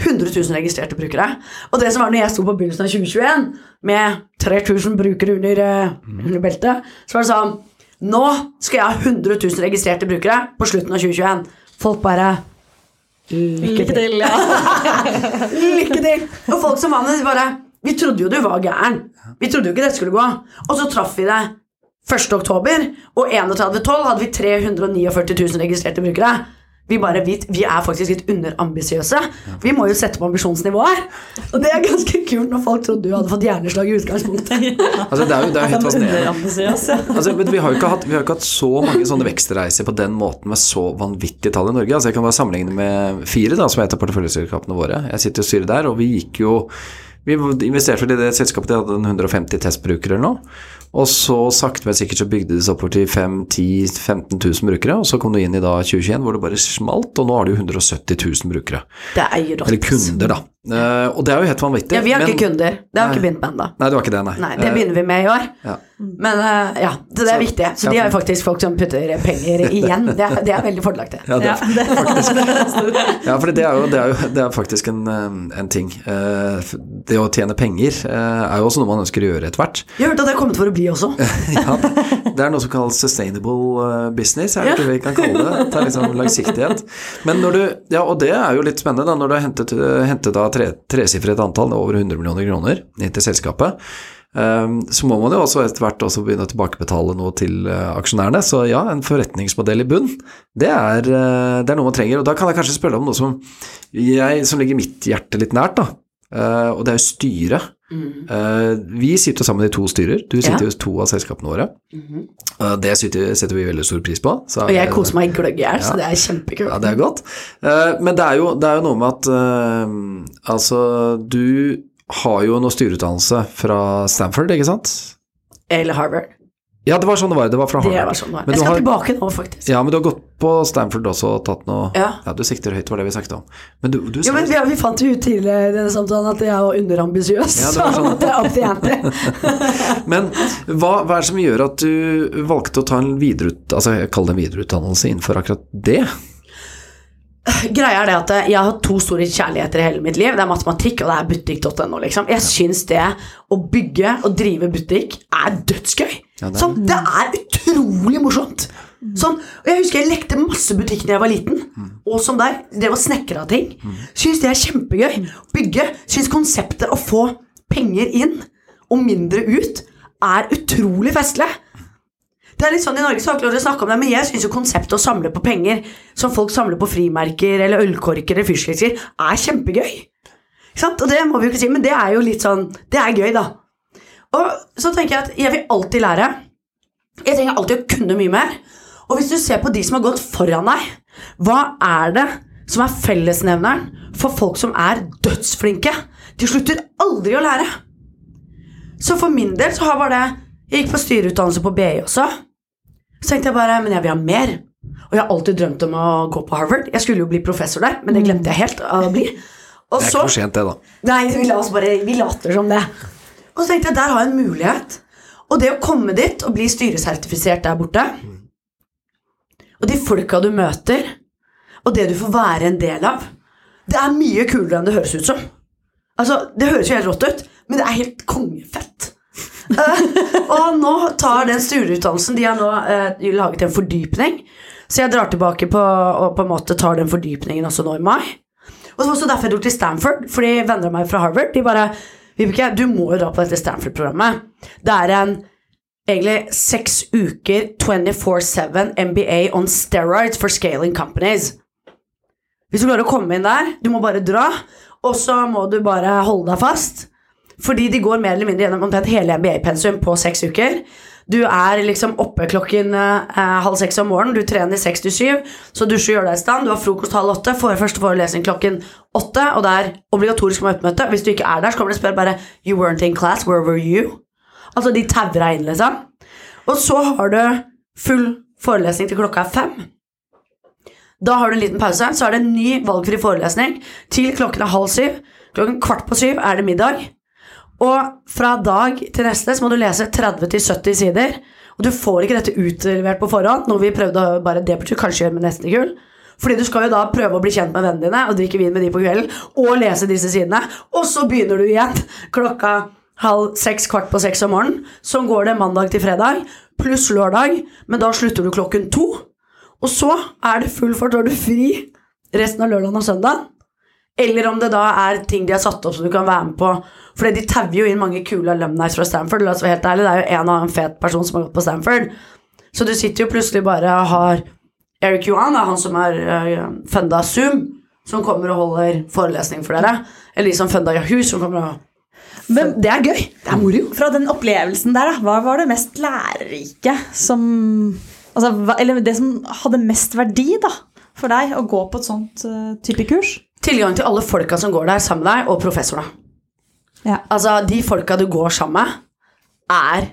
100 000 registrerte brukere. Og det som var når jeg sto på begynnelsen av 2021 med 3000 brukere under, eh, under beltet, så var det sånn Nå skal jeg ha 100 000 registrerte brukere på slutten av 2021. Folk bare Lykke til, ja. Lykke til! Og folk som vanlig de bare Vi trodde jo du var gæren. Vi trodde jo ikke det skulle gå. Og så traff vi det 1. oktober, og 31.12 hadde vi 349 000 registrerte brukere. Vi, bare, vi, vi er faktisk litt underambisiøse. Vi må jo sette på ambisjonsnivået. Og det er ganske kult når folk trodde du hadde fått hjerneslag i utgangspunktet. Altså, det er jo, det er jo helt fascinerende. Altså, men vi har jo ikke hatt, vi har ikke hatt så mange sånne vekstreiser på den måten med så vanvittige tall i Norge. Altså, jeg kan bare sammenligne med Fire, da, som er et av porteføljeselskapene våre. Jeg sitter i styret der, og vi gikk jo Vi investerte vel i det selskapet, de hadde 150 testbrukere eller noe. Og så sakte, men sikkert så bygde de seg oppover til 5 10 15 000 brukere. Og så kom du inn i da 2021 hvor det bare smalt, og nå har du 170 000 brukere. Det er jo rått. Eller kunder, da. Eh, og det er jo helt vanvittig. Ja, vi har men- ikke kunder. Det har Nei. ikke begynt med ennå. Nei, du har ikke det, nei. Nei, det begynner vi med i år. Ja. Men uh, ja, så det er Så- viktig. Så ja, de har jo faktisk folk som putter penger igjen. Det er, det er veldig fordelaktig. Ja, det, Ja, det er ja, for det er jo, det er jo det er faktisk en, eh, en ting. Uh, Det å tjene penger eh, er jo også noe man ønsker å gjøre etter hvert. Jeg har hørt at det er kommet for å bli også. Ja, det er noe som kalles sustainable eh, business, er det ikke det vi kan kalle det? Det er liksom langsiktighet. Men når du, ja, og det er jo litt spennende da, når du har hentet, eh, hentet da tre, tresifret antall, over 100 millioner kroner, inn til selskapet, eh, så må man jo også etter hvert også begynne å tilbakebetale noe til eh, aksjonærene. Så ja, en forretningsmodell i bunn, det er, eh, det er noe man trenger. Og da kan jeg kanskje spørre om noe som, jeg, som ligger mitt hjerte litt nært, da. Eh, og det er jo styret. Eh, vi sitter sammen i to styrer. Du sitter Ja. i to av selskapene våre. Mm. det setter, vi veldig stor pris på. Så- Og jeg koser meg gløgg i hjel, så det er kjempekult. Ja, det er godt. Eh, men det er, jo, det er jo noe med at Altså, du har jo noe styreutdannelse fra Stanford, ikke sant? Eller Harvard. Ja, det var sånn det var. Det var fra Det Harvard. var sånn det var. Jeg skal har- tilbake nå, faktisk. Ja, men du har gått på Stanford også og tatt noe Ja. ja. du sikter høyt, var det vi snakket om. Men du, du Jo, men vi, vi fant jo ut tidligere i denne samtalen at jeg var underambisiøs. Ja, det var sånn. det er opp til jenter. Men hva, hva er det som gjør at du valgte å ta en videreut... Altså, jeg kaller det en videreutdannelse innenfor akkurat det? Greia er det at jeg har to store kjærligheter i hele mitt liv. Det er matematikk, og det er butikk.no, liksom. Jeg syns det å bygge og drive butikk er dødsgøy. Ja, det er- Sånn, det er utrolig morsomt. Sånn, og Jeg husker jeg lekte masse butikk da jeg var liten. Og som deg, drev og snekra ting. Syns det er kjempegøy. Bygge. Syns konseptet å få penger inn og mindre ut er utrolig festlig. Det er litt sånn I Norge så har jeg ikke lov å snakke om det, men jeg syns konseptet å samle på penger, som folk samler på frimerker eller ølkorker eller fyrstikker, er kjempegøy. Ikke sant? Og det må vi jo ikke si, men det er jo litt sånn Det er gøy, da. Og så tenker jeg at jeg vil alltid lære. Jeg trenger alltid å kunne mye mer. Og hvis du ser på de som har gått foran deg, hva er det som er fellesnevneren for folk som er dødsflinke? De slutter aldri å lære. Så for min del så har bare det Jeg gikk på styreutdannelse på BI også. Så tenkte jeg bare Men jeg vil ha mer. Og jeg har alltid drømt om å gå på Harvard. Jeg skulle jo bli professor der, men det glemte jeg helt å bli. Og Det er så ikke for sent, det, da. Nei, vi, la oss bare, vi later som det. Og så tenkte jeg, der har jeg en mulighet. Og det å komme dit og bli styresertifisert der borte, og de folka du møter, og det du får være en del av, det er mye kulere enn det høres ut som. Altså, Det høres jo helt rått ut, men det er helt kongefett. Eh, og nå tar den studieutdannelsen De har nå eh, laget en fordypning, så jeg drar tilbake på og på en måte tar den fordypningen også nå i mai. Og var også derfor jeg dro til Stanford, fordi venner av meg fra Harvard de bare Vibeke, du må jo dra på dette Stanford-programmet. Det er en egentlig seks uker 24-7 MBA on steroids for scaling companies. Hvis du klarer å komme inn der, du må bare dra, og så må du bare holde deg fast. Fordi de går mer eller mindre gjennom omtrent hele MBA-pensum på seks uker. Du er liksom oppe klokken eh, halv seks om morgenen, du trener seks til syv, så dusjer og gjør deg i stand, du har frokost halv åtte, får første forelesning klokken åtte, og det er obligatorisk møtemøte. Hvis du ikke er der, så kommer de og spør bare You weren't in class, where were you? Altså, de tauer deg inn, liksom. Og så har du full forelesning til klokka er fem. Da har du en liten pause, så er det en ny valgfri forelesning til klokken er halv syv. Klokken kvart på syv er det middag. Og fra dag til neste så må du lese 30-70 sider. Og du får ikke dette utlevert på forhånd, noe vi prøvde å bare det kanskje gjøre med neste kull. Fordi du skal jo da prøve å bli kjent med vennene dine og drikke vin med de på kvelden og lese disse sidene. Og så begynner du igjen klokka halv seks, kvart på seks om morgenen. Sånn går det mandag til fredag pluss lørdag, men da slutter du klokken to. Og så er det full fart, da har du fri resten av lørdagen og søndag. Eller om det da er ting de har satt opp som du kan være med på. For de tauer jo inn mange kule alumni fra Stanford. La oss være helt ærlig, det er jo en av en fet person som har gått på Stanford. Så du sitter jo plutselig bare og har Eric Yuan, han som er uh, funda Zoom, som kommer og holder forelesning for dere. Eller de som funda Yahoo, som kommer og Men Det er gøy. Det er moro. fra den opplevelsen der, da, hva var det mest lærerike som altså, Eller det som hadde mest verdi da, for deg å gå på et sånt uh, type kurs? Tilgang til alle folka som går der sammen med deg, og professorene. Ja. Altså, de folka du går sammen med, er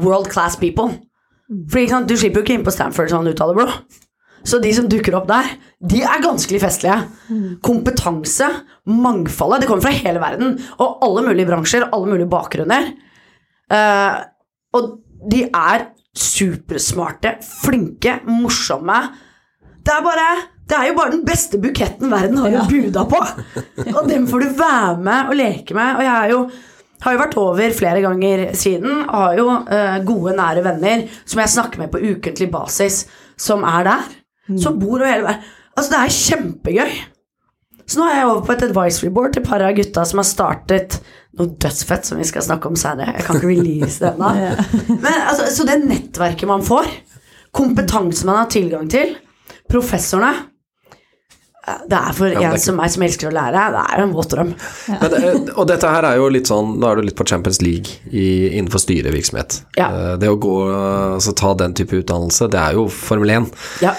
world class people. For ikke sant, du slipper jo ikke inn på Stanford sånn ut av det blå. Så de som dukker opp der, de er ganske festlige. Kompetanse, mangfoldet, det kommer fra hele verden. Og alle mulige bransjer, alle mulige bakgrunner. Uh, og de er supersmarte, flinke, morsomme. Det er bare det er jo bare den beste buketten verden har å buda på. Og dem får du være med og leke med. Og jeg jo, har jo vært over flere ganger siden. og Har jo uh, gode, nære venner som jeg snakker med på ukentlig basis, som er der. Som bor over hele verden. Altså, det er kjempegøy. Så nå er jeg over på et advisory board til et par av gutta som har startet noe dødsfett som vi skal snakke om senere. Jeg kan ikke release det ennå. Men altså, Så det nettverket man får, kompetansen man har tilgang til, professorene Det er for ja, en er som meg som elsker å lære, det er jo en våt drøm. Ja. det- og dette her er jo litt sånn Nå er du litt på Champions League i, innenfor styrevirksomhet. Ja. Eh, Det å gå, altså ta den type utdannelse, det er jo Formel 1. Ja.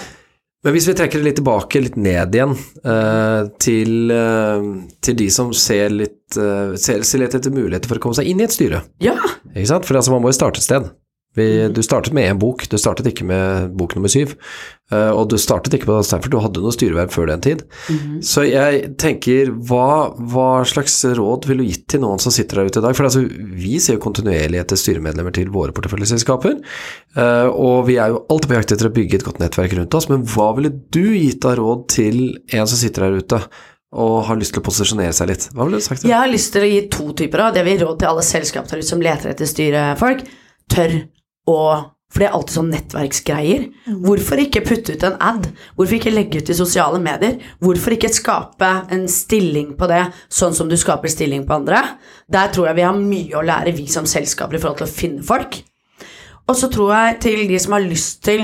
Men hvis vi trekker det litt tilbake, litt ned igjen, eh, til, eh, til de som ser litt, eh, ser, ser litt etter muligheter for å komme seg inn i et styre. ja. Ikke sant? For altså, man må jo starte et sted. Vi, du startet med én bok, du startet ikke med bok nummer syv. Eh, og du startet ikke på Stanford, du hadde noe styreverv før den tid. Så jeg tenker, hva, hva slags råd ville du gitt til noen som sitter der ute i dag? For altså, vi ser jo kontinuerlig etter styremedlemmer til våre porteføljeselskaper. eh, og vi er jo alltid på jakt etter å bygge et godt nettverk rundt oss, men hva ville du gitt av råd til en som sitter der ute? Og har lyst til å posisjonere seg litt. Hva ville du sagt? Jeg har lyst til å gi to typer av. Det vil råd til alle selskaper som leter etter styrefolk. Tør å For det er alltid sånn nettverksgreier. Hvorfor ikke putte ut en ad? Hvorfor ikke legge ut i sosiale medier? Hvorfor ikke skape en stilling på det, sånn som du skaper stilling på andre? Der tror jeg vi har mye å lære, vi som selskaper, i forhold til å finne folk. Og så tror jeg til de som har lyst til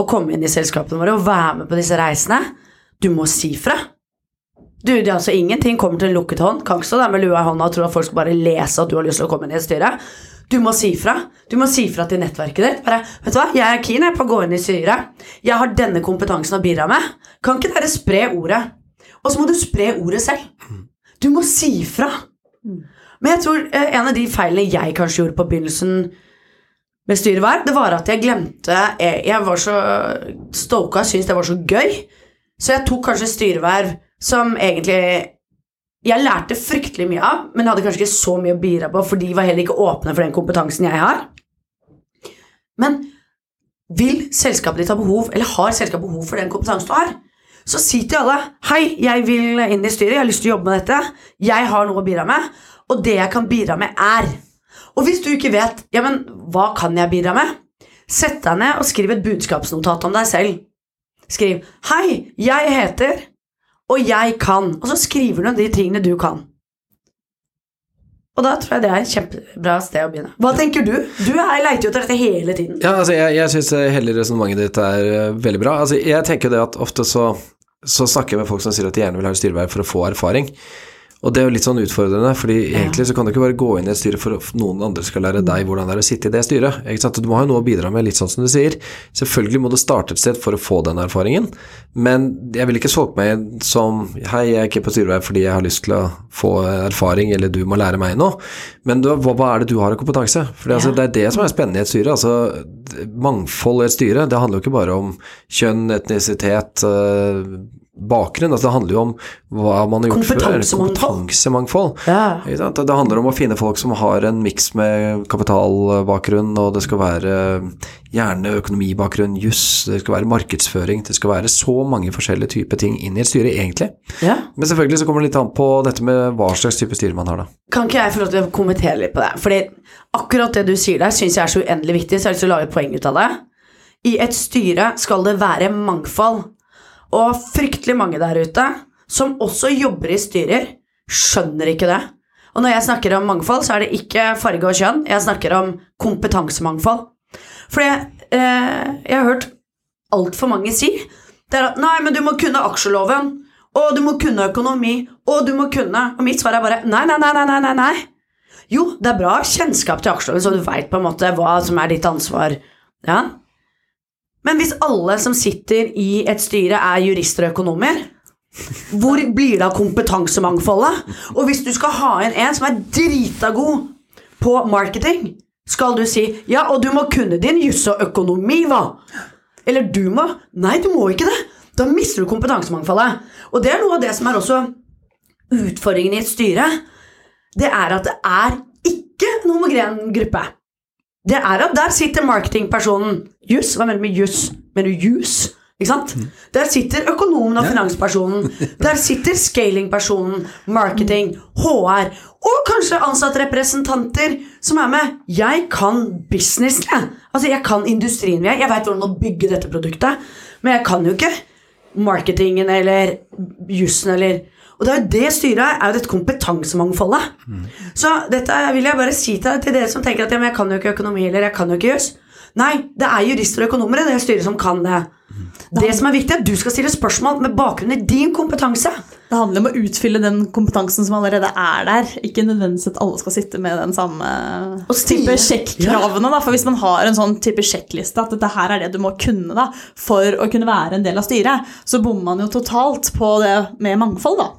å komme inn i selskapene våre og være med på disse reisene, du må si fra. Du, det er altså Ingenting kommer til en lukket hånd. Kan ikke stå der med lua i hånda og tro at folk skal bare lese at du har lyst til å komme inn i et styre. Du må si fra. Du må si fra til nettverket ditt. Bare, vet du hva, Jeg er keen på å gå inn i styret. Jeg har denne kompetansen å bidra med. Kan ikke dere spre ordet? Og så må du spre ordet selv. Du må si fra. Men jeg tror eh, en av de feilene jeg kanskje gjorde på begynnelsen med styreverv, det var at jeg glemte Jeg, jeg var så stoka, syntes det var så gøy. Så jeg tok kanskje styreverv som egentlig jeg lærte fryktelig mye av, men hadde kanskje ikke så mye å bidra på, for de var heller ikke åpne for den kompetansen jeg har. Men vil selskapet ditt ha behov, eller har selskapet behov for den kompetansen du har, så si til alle Hei, jeg vil inn i styret, jeg har lyst til å jobbe med dette. Jeg har noe å bidra med, og det jeg kan bidra med, er Og hvis du ikke vet Ja, men hva kan jeg bidra med? Sett deg ned og skriv et budskapsnotat om deg selv. Skriv Hei, jeg heter og jeg kan. Og så skriver du om de tingene du kan. Og da tror jeg det er et kjempebra sted å begynne. Hva tenker du? Du er, leiter jo etter dette hele tiden. Ja, altså jeg, jeg syns hele resonnementet ditt er eh, veldig bra. Altså jeg tenker det at ofte så, så snakker jeg med folk som sier at de gjerne vil ha et styreverv for å få erfaring. Og det er jo litt sånn utfordrende, fordi egentlig så kan du ikke bare gå inn i et styre for at noen andre skal lære deg hvordan det er å sitte i det styret. Du må ha noe å bidra med, litt sånn som du sier. Selvfølgelig må du starte et sted for å få den erfaringen, men jeg vil ikke solge meg som Hei, jeg er ikke på styreverv fordi jeg har lyst til å få erfaring, eller du må lære meg noe. Men du, hva, hva er det du har av kompetanse? For altså, det er det som er spennende i et styre. Altså, mangfold i et styre, det handler jo ikke bare om kjønn, etnisitet, øh, bakgrunn. Altså, det handler jo om hva man har gjort før. Kompetansemangfold. Ja. Det handler om å finne folk som har en miks med kapitalbakgrunn, og det skal være gjerne økonomibakgrunn, juss, det skal være markedsføring, det skal være så mange forskjellige typer ting inn i et styre, egentlig. ja. Men selvfølgelig så kommer det litt an på dette med hva slags type styre man har, da. Kan ikke jeg få lov til å kommentere litt på det? Fordi akkurat det du sier der, syns jeg er så uendelig viktig, så jeg har lyst til å lage et poeng ut av det. I et styre skal det være mangfold. Og fryktelig mange der ute som også jobber i styrer, skjønner ikke det. Og når jeg snakker om mangfold, så er det ikke farge og kjønn. Jeg snakker om kompetansemangfold. For eh, jeg har hørt altfor mange si det er at nei, men du må kunne aksjeloven, og du må kunne økonomi, og du må kunne Og mitt svar er bare nei, nei, nei, nei, nei. nei. Jo, det er bra kjennskap til aksjeloven, så du veit på en måte hva som er ditt ansvar. Ja. Men hvis alle som sitter i et styre, er jurister og økonomer, hvor blir det av kompetansemangfoldet? Og hvis du skal ha inn en som er drita god på marketing, skal du si ja, og du må kunne din juss og økonomi, hva? Eller du må Nei, du må ikke det. Da mister du kompetansemangfoldet. Og det er noe av det som er også utfordringen i et styre. Det er at det er ikke en homogen gruppe. Det er at der sitter marketingpersonen. Juss, mener du med juss? Mener du jus? Ikke sant? Der sitter økonomen og finanspersonen. Der sitter scalingpersonen, marketing, HR og kanskje ansattrepresentanter som er med. Jeg kan businessen, jeg. Altså, jeg kan industrien. vi er. jeg veit hvordan å bygge dette produktet, men jeg kan jo ikke marketingen eller jussen eller Og det er jo det styret er, jo dette kompetansemangfoldet. Så dette vil jeg bare si til, til dere som tenker at ja, men jeg kan jo ikke økonomi eller jeg kan jo ikke juss. Nei, det er jurister og økonomer i det styret som kan det. Det som er viktig, er at du skal stille spørsmål med bakgrunn i din kompetanse. Det handler om å utfylle den kompetansen som allerede er der. Ikke nødvendigvis at alle skal sitte med den samme Og type sjekkravene. Da. For hvis man har en sånn type sjekkliste at dette her er det du må kunne da, for å kunne være en del av styret, så bommer man jo totalt på det med mangfold, da.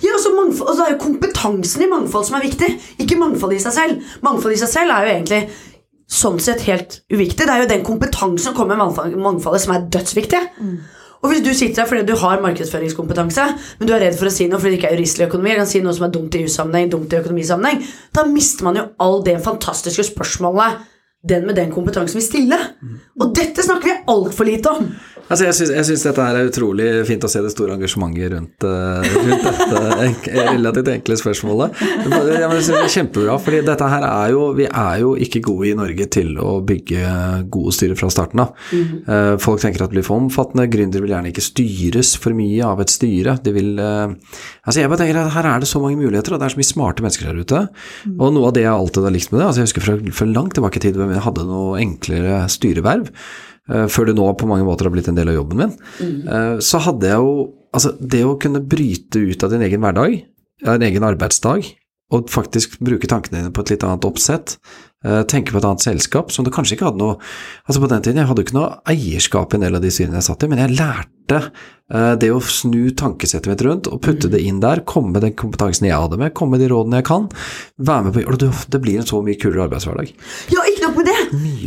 Ja, altså mangfold, altså Det er jo kompetansen i mangfold som er viktig, ikke mangfold i seg selv. Mangfold i seg selv er jo egentlig sånn sett helt uviktig. Det er jo den kompetansen som kommer med mangfoldet, som er dødsviktig. Og hvis du sitter der fordi du har markedsføringskompetanse, men du er redd for å si noe fordi det ikke er juristlig økonomi, eller kan si noe som er dumt i jussammenheng, dumt i økonomisammenheng, da mister man jo all det fantastiske spørsmålet den med den kompetansen vil stille. Og dette snakker vi altfor lite om. Altså, jeg syns, dette her er utrolig fint å se det store engasjementet rundt, eh, rundt dette enk relativt enkle spørsmålet. Jeg synes det er kjempebra, fordi dette her er jo Vi er jo ikke gode i Norge til å bygge gode styrer fra starten av. Eh, Folk tenker at det blir for omfattende, gründere vil gjerne ikke styres for mye av et styre. De vil eh, Altså, jeg bare tenker at her er det så mange muligheter, og det er så mye smarte mennesker der ute. Og noe av det jeg alltid har likt med det, altså jeg husker fra, fra langt tilbake i tid hvem jeg hadde noe enklere styreverv, før det nå på mange måter har blitt en del av jobben min, mm. så hadde jeg jo Altså, det å kunne bryte ut av din egen hverdag, ja, en egen arbeidsdag, og faktisk bruke tankene dine på et litt annet oppsett, eh, tenke på et annet selskap, som du kanskje ikke hadde noe Altså på den tiden, jeg hadde jo ikke noe eierskap i en del av de styrene jeg satt i, men jeg lærte eh, det å snu tankesettet mitt rundt og putte det inn der, komme med den kompetansen jeg hadde med, komme med de rådene jeg kan, være med på og det. Blir en så mye kulere arbeidshverdag. Ja, ikke nok med det!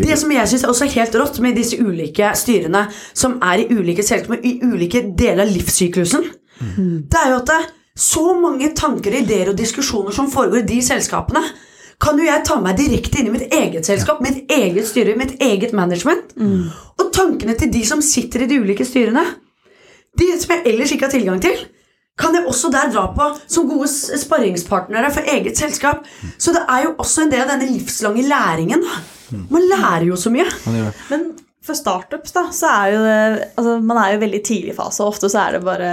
Det som jeg syns er også helt rått med disse ulike styrene, som er i ulike selskaper, i ulike deler av livssyklusen, det er jo at det er så mange tanker, ideer og diskusjoner som foregår i de selskapene, kan jo jeg ta meg direkte inn i mitt eget selskap, mitt eget styre, mitt eget management. Og tankene til de som sitter i de ulike styrene, de som jeg ellers ikke har tilgang til, kan jeg også der dra på som gode sparringspartnere for eget selskap. Så det er jo også en del av denne livslange læringen. Man lærer jo så mye. Men for startups, da, så er jo det altså, Man er jo veldig tidlig fase, og ofte så er det bare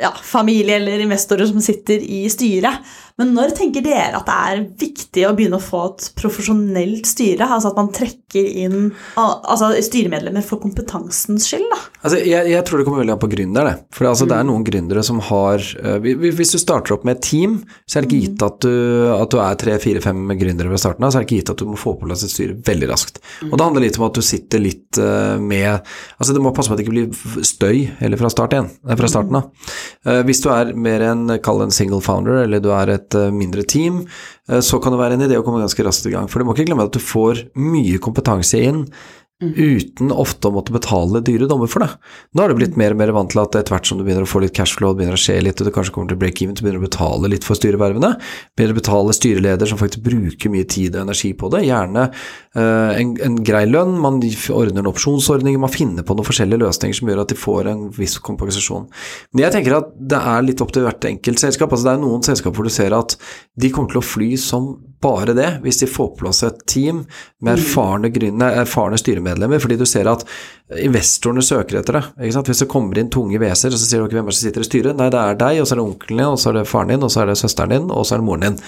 ja, familie eller investorer som sitter i styret. Men når tenker dere at det er viktig å begynne å få et profesjonelt styre? Altså at man trekker inn altså, styremedlemmer for kompetansens skyld, da? Altså, jeg, jeg tror det kommer veldig an på gründer, det. For altså, det er noen gründere som har eh, Hvis du starter opp med et team, så er det ikke gitt at du, at du er tre, fire, fem gründere ved starten av, så er det ikke gitt at du må få på plass et styre veldig raskt. Og det handler litt om at du sitter litt eh, med Altså, du må passe på at det ikke blir støy eller fra, start igjen, fra starten av. Eh, hvis du er mer enn, kall en single founder, eller du er et eh, mindre team, eh, så kan det være en idé å komme ganske raskt i gang. For du må ikke glemme at du får mye kompetanse inn uten ofte å måtte betale dyre dommer for det. Nå har det blitt mer og mer vant til at etter hvert som du begynner å få litt cashflow, det begynner å skje litt, og du kanskje kommer til break-even, så begynner du å betale litt for styrevervene. Begynner å betale styreleder som faktisk bruker mye tid og energi på det. Gjerne eh, en, en grei lønn, man ordner en opsjonsordning, man finner på noen forskjellige løsninger som gjør at de får en viss kompensasjon. Men jeg tenker at det er litt opp til hvert enkelt selskap. Altså det er noen selskap hvor du ser at de kommer til å fly som bare det, hvis de får på plass et team med erfarne, gründer, erfarne styremedlemmer, fordi du ser at investorene søker etter det. Ikke sant? Hvis det kommer inn tunge veser, og så sier dere hvem er det som sitter i styret? Nei, det er deg, og så er det onkelen din, og så er det faren din, og så er det søsteren din, og så er det moren din.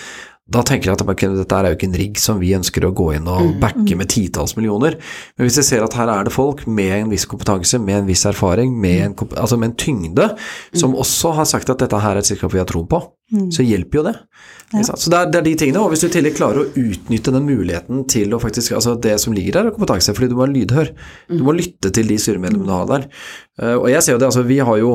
Da tenker jeg at dette er jo ikke en rigg som vi ønsker å gå inn og backe med titalls millioner. Men hvis jeg ser at her er det folk med en viss kompetanse, med en viss erfaring, med en, altså med en tyngde, som også har sagt at dette her er et selskap vi har tro på, så hjelper jo det. Så det er, det er, de tingene, og hvis du i tillegg klarer å utnytte den muligheten til å faktisk Altså det som ligger der, er kompetanse, fordi du må være lydhør. Du må lytte til de styremedlemmene du har der. Uh, og jeg ser jo det, altså vi har jo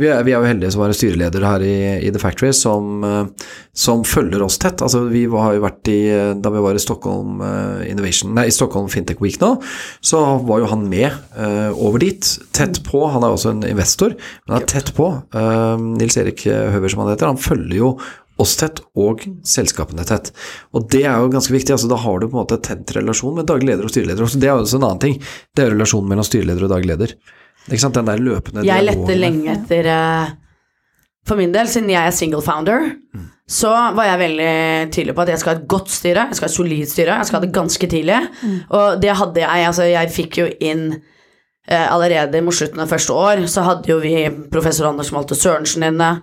Vi er, vi er jo heldige som har en styreleder her i, i The Factory som, uh, som, følger oss tett. Altså vi har jo vært i Da vi var i Stockholm Innovation Nei, i Stockholm Fintech Week nå, så var jo han med over dit. Tett på. Han er også en investor, men han er tett på. Nils Erik Høver, som han heter, han følger jo oss tett og selskapene tett. Og det er jo ganske viktig. altså Da har du på en måte tett relasjon med daglig leder og styreleder. Også det er jo også en annen ting. Det er relasjonen mellom styreleder og daglig leder. Ikke sant? Den der løpende Jeg lette lenge etter uh, For min del, siden jeg er single founder, mm. så var jeg veldig tydelig på at jeg skal ha et godt styre, jeg skal ha et solid styre, jeg skal ha det ganske tidlig. Mm. Og det hadde jeg. Altså, jeg fikk jo inn uh, allerede mot slutten av første år, så hadde jo vi professor Anders Malte Sørensen inne.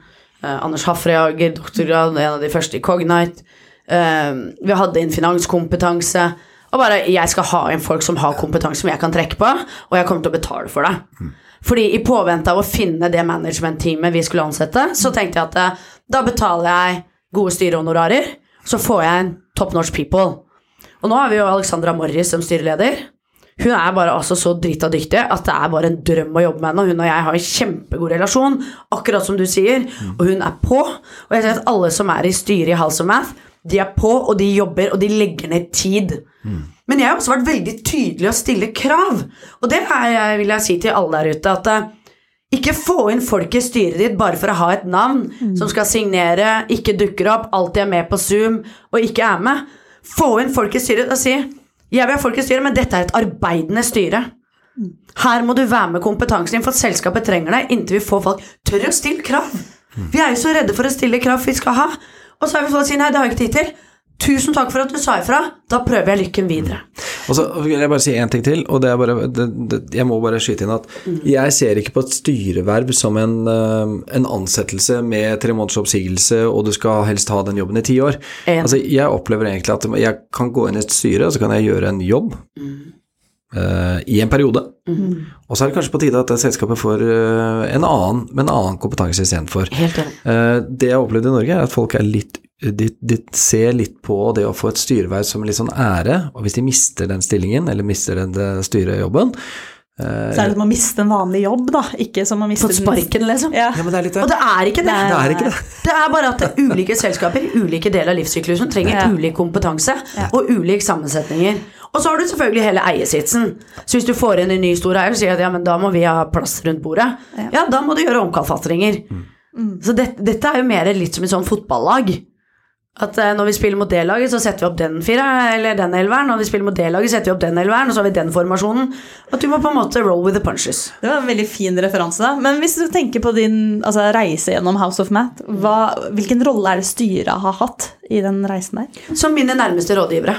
Uh, Anders Hafreager, doktorgrad, en av de første i Cognite. Uh, vi hadde inn finanskompetanse. Og bare jeg skal ha inn folk som har kompetanse som jeg kan trekke på, og jeg kommer til å betale for det. Mm. Fordi i påvente av å finne det management-teamet vi skulle ansette, så tenkte jeg at uh, da betaler jeg gode styrehonorarer, så får jeg en top notch people. Og nå har vi jo Alexandra Morris som styreleder. Hun er bare altså så drita dyktig at det er bare en drøm å jobbe med henne. Hun og jeg har en kjempegod relasjon, akkurat som du sier, og hun er på. Og jeg ser at alle som er i styret i House of Math, de er på, og de jobber, og de legger ned tid. Mm. Men jeg har også vært veldig tydelig å stille krav. Og det er, vil jeg si til alle der ute, at uh, ikke få inn folk i styret ditt bare for å ha et navn mm. som skal signere, ikke dukker opp, alltid er med på Zoom og ikke er med. Få inn folk i styret og si jeg vil ha folk i styret, men dette er et arbeidende styre. Her må du være med kompetansen din, for selskapet trenger deg inntil vi får folk tør å stille krav. Vi er jo så redde for å stille krav vi skal ha. Og så har vi fått si nei, det har jeg ikke tid til. Tusen takk for at du sa ifra. Da prøver jeg lykken videre. Og så vil jeg bare si én ting til, og det er bare det, det, Jeg må bare skyte inn at mm. jeg ser ikke på et styreverv som en, eh, en, ansettelse med tre måneders oppsigelse, og du skal helst ha den jobben i ti år. En. Altså, jeg opplever egentlig at jeg kan gå inn i et styre, og så kan jeg gjøre en jobb. Mm. Uh, i en periode. Mm. Og så er det kanskje på tide at selskapet får uh, en annen, med en annen kompetanse istedenfor. Uh, det jeg har opplevd i Norge, er at folk er litt de, de, ser litt på det å få et styreverv som en litt sånn ære, og hvis de mister den stillingen, eller mister den styrejobben så er det som å miste en vanlig jobb, da. Ikke som å miste Fått sparken, liksom. Ja. Ja, det det. Og det er ikke det. Det, er ikke det. det er bare at ulike selskaper, ulike deler av livssyklusen, trenger ja. ulik kompetanse og ulike sammensetninger. Og så har du selvfølgelig hele eiesitsen. Så hvis du får inn en ny stor eier og sier at ja, men da må vi ha plass rundt bordet, ja, da må du gjøre omkalfatringer. Mm. Så det, dette er jo mer litt som et sånn fotballag. At uh, når vi spiller mot det laget, så setter vi opp den fire, eller den elveren. Når vi spiller mot det laget, setter vi opp den elveren, og så har vi den formasjonen. At du må på en måte roll with the punches. Det var en veldig fin referanse. da. Men hvis du tenker på din altså, reise gjennom House of Math, hva, hvilken rolle er det styret har hatt i den reisen der? Som mine nærmeste rådgivere.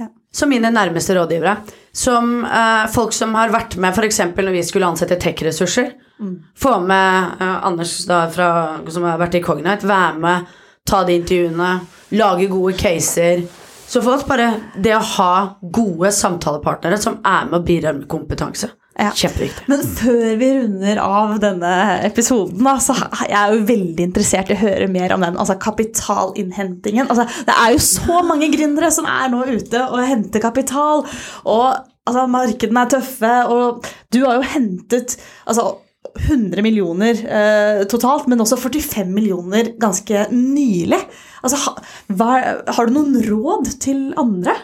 Ja. Som mine nærmeste rådgivere. Som uh, folk som har vært med f.eks. når vi skulle ansette tech-ressurser. Mm. Få med uh, Anders da, fra, som har vært i Cognite, være med ta de intervjuene, lage gode caser. Så for oss bare det å ha gode samtalepartnere som er med og bidrar med kompetanse. Ja. Kjempeviktig. Men før vi runder av denne episoden, så er jeg jo veldig interessert i å høre mer om den. Altså kapitalinnhentingen. Altså, det er jo så mange gründere som er nå ute og henter kapital. Og altså, markedene er tøffe, og du har jo hentet altså, 100 millioner eh, totalt, men også 45 millioner ganske nylig. Altså, ha, hva, har du noen råd til andre?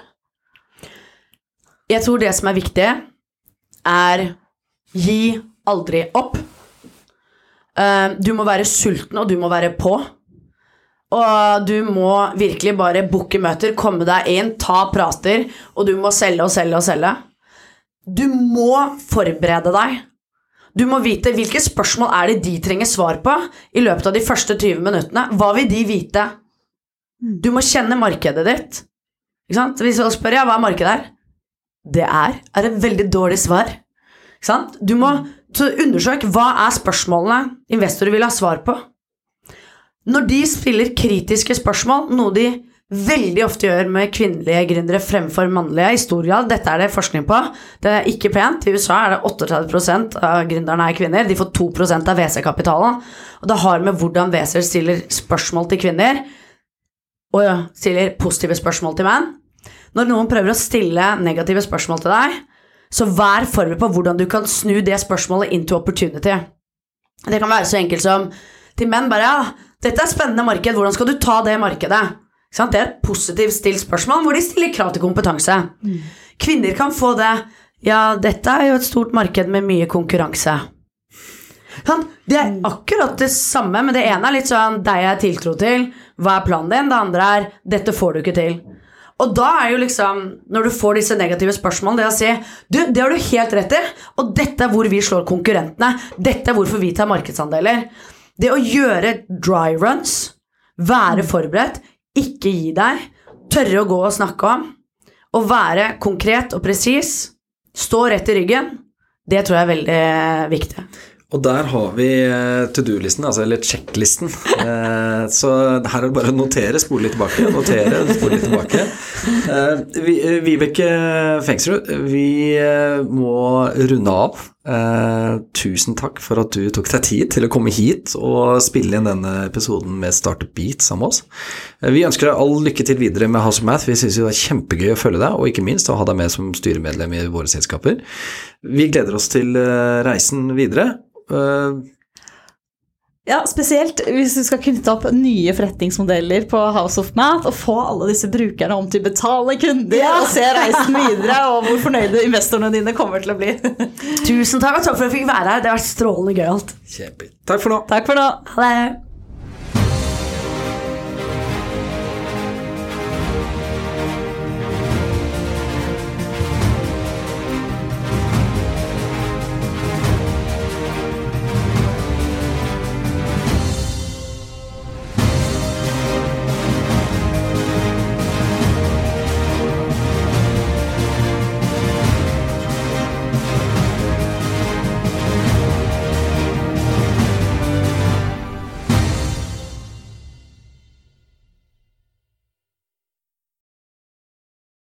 Jeg tror det som er viktig, er gi aldri opp. Eh, Du må være sulten, og du må være på. Og du må virkelig bare booke møter, komme deg inn, ta prater, og du må selge og selge og selge. Du må forberede deg. Du må vite hvilke spørsmål er det de trenger svar på i løpet av de første 20 minuttene. Hva vil de vite? Du må kjenne markedet ditt. Ikke sant? Hvis jeg spør ja, hva er markedet her? Det er, er et veldig dårlig svar. Ikke sant? Du må undersøke hva er spørsmålene investorer vil ha svar på. Når de spiller kritiske spørsmål, noe de veldig ofte gjør med kvinnelige gründere fremfor mannlige i stor grad, dette er det forskning på, det er ikke pent. I USA er det 38% av gründerne er kvinner. De får 2% av WC-kapitalen. Og det har med hvordan WC-er stiller spørsmål til kvinner, og stiller positive spørsmål til menn. Når noen prøver å stille negative spørsmål til deg, så vær forberedt på hvordan du kan snu det spørsmålet into opportunity. Det kan være så enkelt som til menn bare ja, dette er spennende marked, hvordan skal du ta det markedet? Det er et positivt stilt spørsmål hvor de stiller krav til kompetanse. Kvinner kan få det ja, dette er jo et stort marked med mye konkurranse. Sant? Det er akkurat det samme, men det ene er litt sånn deg jeg har tiltro til, hva er planen din? Det andre er dette får du ikke til. Og da er jo liksom, når du får disse negative spørsmålene, det å si du, det har du helt rett i, og dette er hvor vi slår konkurrentene. Dette er hvorfor vi tar markedsandeler. Det å gjøre dry runs, være forberedt, ikke gi deg, tørre å gå og snakke om, og være konkret og presis, stå rett i ryggen, det tror jeg er veldig viktig. Og der har vi eh, to do-listen, altså, eller checklisten. Eh, så her er det bare å notere, spole litt tilbake, notere, spole litt tilbake. Eh, eh, Vibeke Fengsrud, vi eh, må runde av. Eh, tusen takk for at du tok deg tid til å komme hit og spille inn denne episoden med Startup Beat sammen med oss. Eh, vi ønsker deg all lykke til videre med House of Math. Vi syns det er kjempegøy å følge deg, og ikke minst å ha deg med som styremedlem i våre selskaper. Vi gleder oss til eh, reisen videre. Ja, spesielt hvis du skal knytte opp nye forretningsmodeller på House of Math og få alle disse brukerne om til betalende kunder Ja. og se reisen videre og hvor fornøyde investorene dine kommer til å bli. Tusen takk, og takk for at jeg fikk være her. Det har vært strålende gøyalt. Kjempe. Takk for nå. Takk for nå. Ha det.